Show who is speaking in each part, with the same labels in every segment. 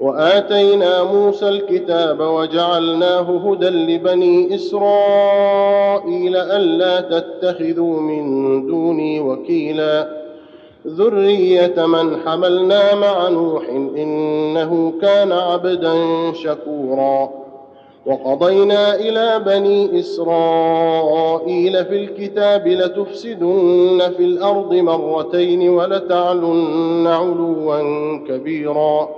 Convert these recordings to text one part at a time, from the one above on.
Speaker 1: وآتينا موسى الكتاب وجعلناه هدى لبني إسرائيل ألا تتخذوا من دوني وكيلا. ذرية من حملنا مع نوح إنه كان عبدا شكورا. وقضينا إلى بني إسرائيل في الكتاب لتفسدن في الأرض مرتين ولتعلن علوا كبيرا.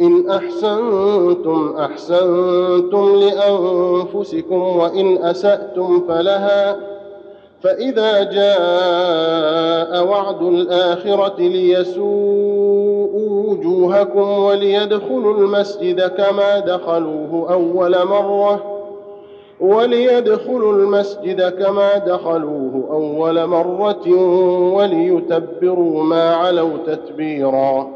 Speaker 1: إن أحسنتم أحسنتم لأنفسكم وإن أسأتم فلها. فإذا جاء وعد الآخرة ليسوءوا وجوهكم وليدخلوا المسجد كما دخلوه أول مرة. وليدخلوا المسجد كما دخلوه أول مرة وليتبروا ما علوا تتبيراً.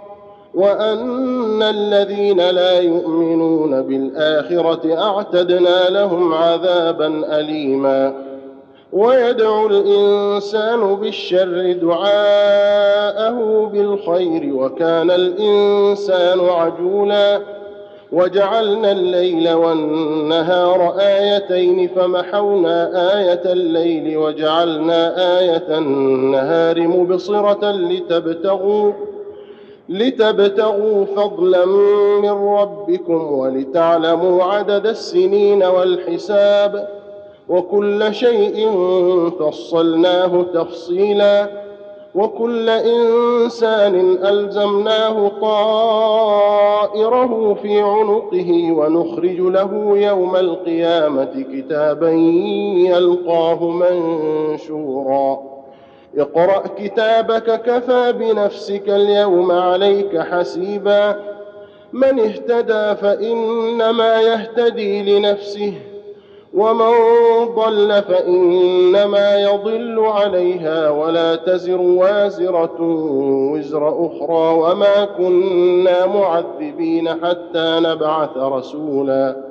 Speaker 1: وأن الذين لا يؤمنون بالآخرة أعتدنا لهم عذابا أليما. ويدعو الإنسان بالشر دعاءه بالخير وكان الإنسان عجولا. وجعلنا الليل والنهار آيتين فمحونا آية الليل وجعلنا آية النهار مبصرة لتبتغوا لتبتغوا فضلا من ربكم ولتعلموا عدد السنين والحساب وكل شيء فصلناه تفصيلا وكل إنسان ألزمناه طائره في عنقه ونخرج له يوم القيامة كتابا يلقاه منشورا اقرأ كتابك كفى بنفسك اليوم عليك حسيبا. من اهتدى فإنما يهتدي لنفسه ومن ضل فإنما يضل عليها. ولا تزر وازرة وزر أخرى وما كنا معذبين حتى نبعث رسولا.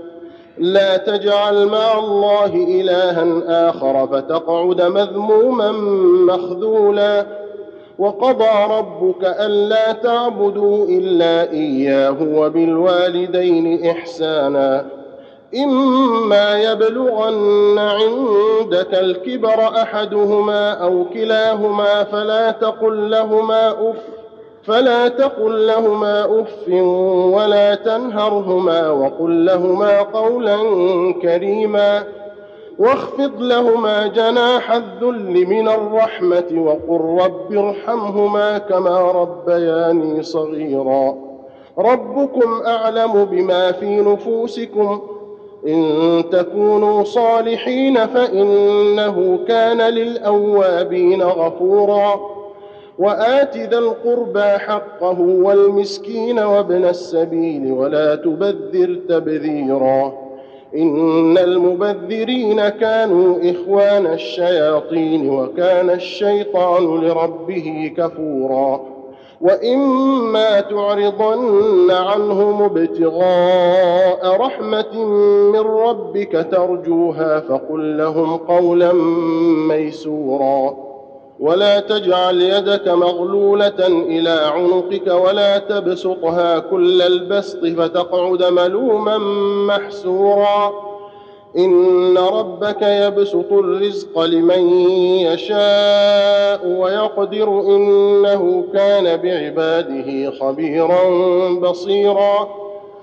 Speaker 1: لا تجعل مع الله إلها آخر فتقعد مذموما مخذولا. وقضى ربك ألا تعبدوا إلا إياه وبالوالدين إحسانا. إما يبلغن عندك الكبر أحدهما أو كلاهما فلا تقل لهما أف فلا تقل لهما أف ولا تنهرهما وقل لهما قولا كريما واخفض لهما جناح الذل من الرحمة وقل رب ارحمهما كما ربياني صغيرا ربكم أعلم بما في نفوسكم إن تكونوا صالحين فإنه كان للأوابين غفورا وآت ذا القربى حقه والمسكين وابن السبيل ولا تبذر تبذيرا. إن المبذرين كانوا إخوان الشياطين وكان الشيطان لربه كفورا. وإما تعرضن عنهم ابتغاء رحمة من ربك ترجوها فقل لهم قولا ميسورا. ولا تجعل يدك مغلولة إلى عنقك ولا تبسطها كل البسط فتقعد ملوما محسورا. إن ربك يبسط الرزق لمن يشاء ويقدر إنه كان بعباده خبيرا بصيرا.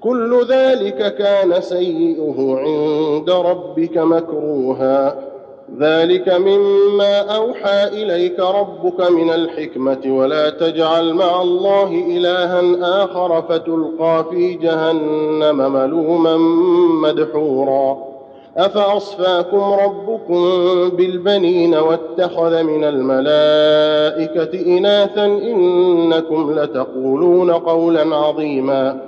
Speaker 1: كل ذلك كان سيئه عند ربك مكروها. ذلك مما أوحى إليك ربك من الحكمة ولا تجعل مع الله إلها آخر فتلقى في جهنم ملوما مدحورا. أفأصفاكم ربكم بالبنين واتخذ من الملائكة إناثا إنكم لتقولون قولا عظيما.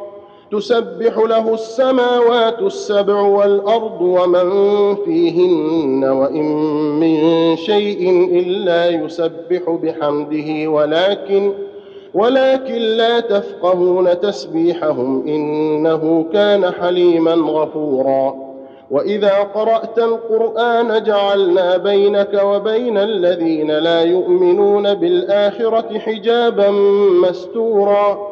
Speaker 1: تسبح له السماوات السبع والأرض ومن فيهن وإن من شيء إلا يسبح بحمده ولكن ولكن لا تفقهون تسبيحهم إنه كان حليما غفورا. وإذا قرأت القرآن جعلنا بينك وبين الذين لا يؤمنون بالآخرة حجابا مستورا.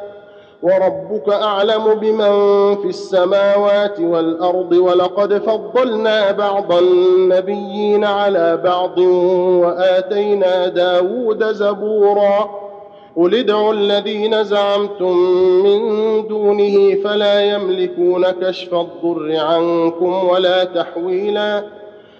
Speaker 1: وربك أعلم بمن في السماوات والأرض ولقد فضلنا بعض النبيين على بعض وآتينا داود زبورا قل ادعوا الذين زعمتم من دونه فلا يملكون كشف الضر عنكم ولا تحويلا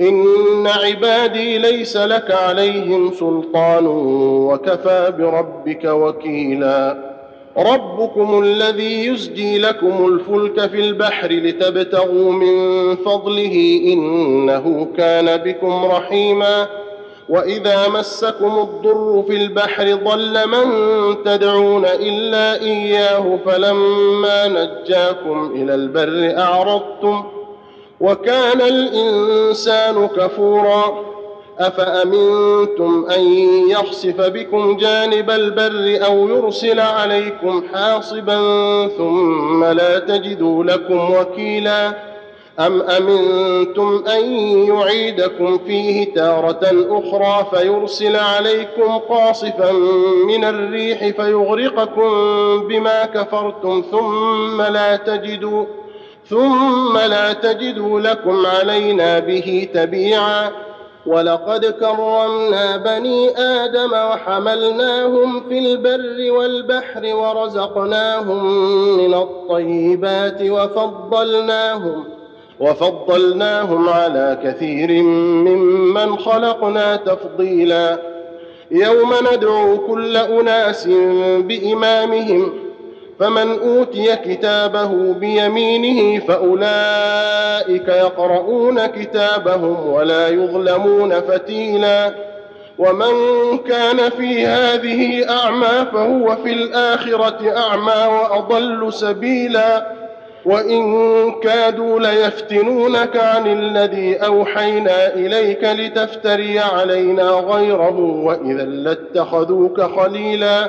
Speaker 1: إن عبادي ليس لك عليهم سلطان وكفى بربك وكيلا. ربكم الذي يزجي لكم الفلك في البحر لتبتغوا من فضله إنه كان بكم رحيما. وإذا مسكم الضر في البحر ضل من تدعون إلا إياه فلما نجاكم إلى البر أعرضتم. وكان الإنسان كفورا. أفأمنتم أن يخسف بكم جانب البر أو يرسل عليكم حاصبا ثم لا تجدوا لكم وكيلا؟ أم أمنتم أن يعيدكم فيه تارة أخرى فيرسل عليكم قاصفا من الريح فيغرقكم بما كفرتم ثم لا تجدوا ثم لا تجدوا لكم علينا به تبيعا. ولقد كرمنا بني آدم وحملناهم في البر والبحر ورزقناهم من الطيبات وفضلناهم وفضلناهم على كثير ممن خلقنا تفضيلا. يوم ندعو كل أناس بإمامهم فمن أوتي كتابه بيمينه فأولئك يقرؤون كتابهم ولا يظلمون فتيلا. ومن كان في هذه أعمى فهو في الآخرة أعمى وأضل سبيلا. وإن كادوا ليفتنونك عن الذي أوحينا إليك لتفتري علينا غيره وإذا لاتخذوك خليلا.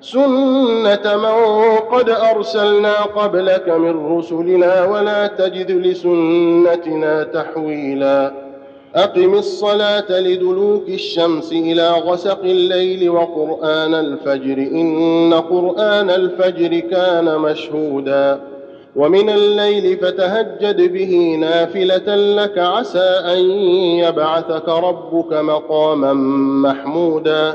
Speaker 1: سنه من قد ارسلنا قبلك من رسلنا ولا تجد لسنتنا تحويلا اقم الصلاه لدلوك الشمس إلى غسق الليل وقران الفجر ان قران الفجر كان مشهودا ومن الليل فتهجد به نافله لك عسى ان يبعثك ربك مقاما محمودا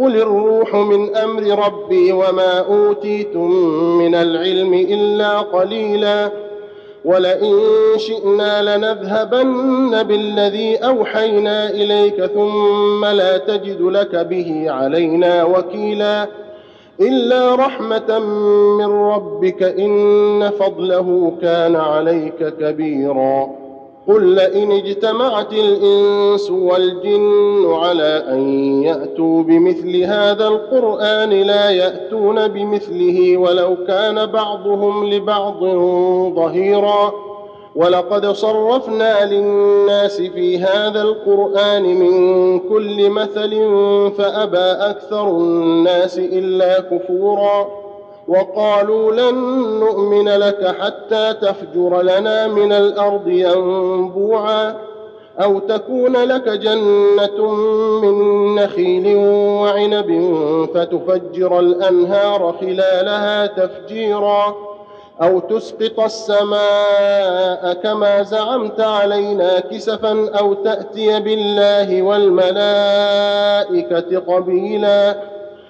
Speaker 1: قل الروح من أمر ربي وما اوتيتم من العلم الا قليلا ولئن شئنا لنذهبن بالذي اوحينا اليك ثم لا تجد لك به علينا وكيلا الا رحمه من ربك ان فضله كان عليك كبيرا قل لئن اجتمعت الانس والجن على ان ياتوا بمثل هذا القران لا ياتون بمثله ولو كان بعضهم لبعض ظهيرا ولقد صرفنا للناس في هذا القران من كل مثل فابى أكثر الناس الا كفورا وقالوا لن نؤمن لك حتى تفجر لنا من الأرض ينبوعا أو تكون لك جنة من نخيل وعنب فتفجر الأنهار خلالها تفجيرا أو تسقط السماء كما زعمت علينا كسفا أو تأتي بالله والملائكة قبيلا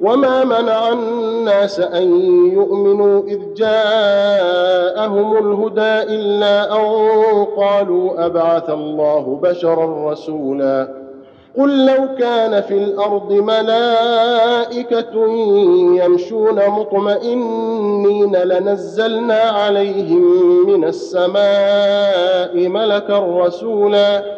Speaker 1: وما منع الناس ان يؤمنوا اذ جاءهم الهدى الا ان قالوا ابعث الله بشرا رسولا قل لو كان في الأرض ملائكه يمشون مطمئنين لنزلنا عليهم من السماء ملكا رسولا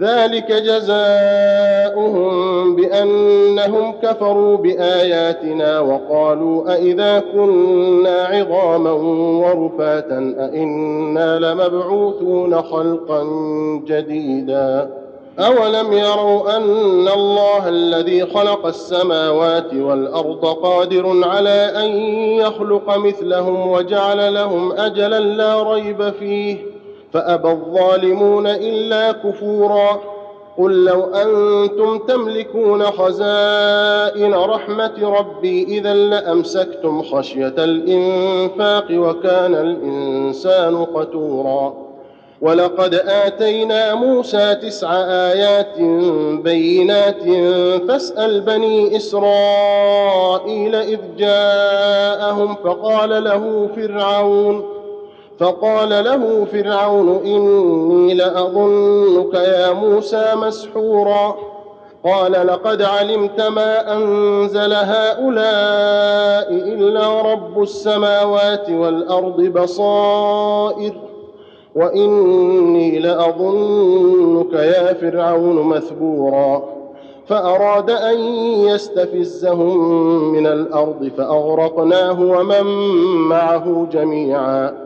Speaker 1: ذلك جزاؤهم بأنهم كفروا بآياتنا وقالوا أإذا كنا عظاما ورفاتا أإنا لمبعوثون خلقا جديدا أولم يروا أن الله الذي خلق السماوات والأرض قادر على أن يخلق مثلهم وجعل لهم أجلا لا ريب فيه فأبى الظالمون إلا كفورا قل لو أنتم تملكون خزائن رحمة ربي إذا لأمسكتم خشية الإنفاق وكان الإنسان قتوراً ولقد آتينا موسى تسع آيات بينات فاسأل بني إسرائيل إذ جاءهم فقال له فرعون فقال له فرعون إني لأظنك يا موسى مسحورا. قال لقد علمت ما أنزل هؤلاء إلا رب السماوات والأرض بصائر وإني لأظنك يا فرعون مثبورا. فأراد أن يستفزهم من الأرض فأغرقناه ومن معه جميعا.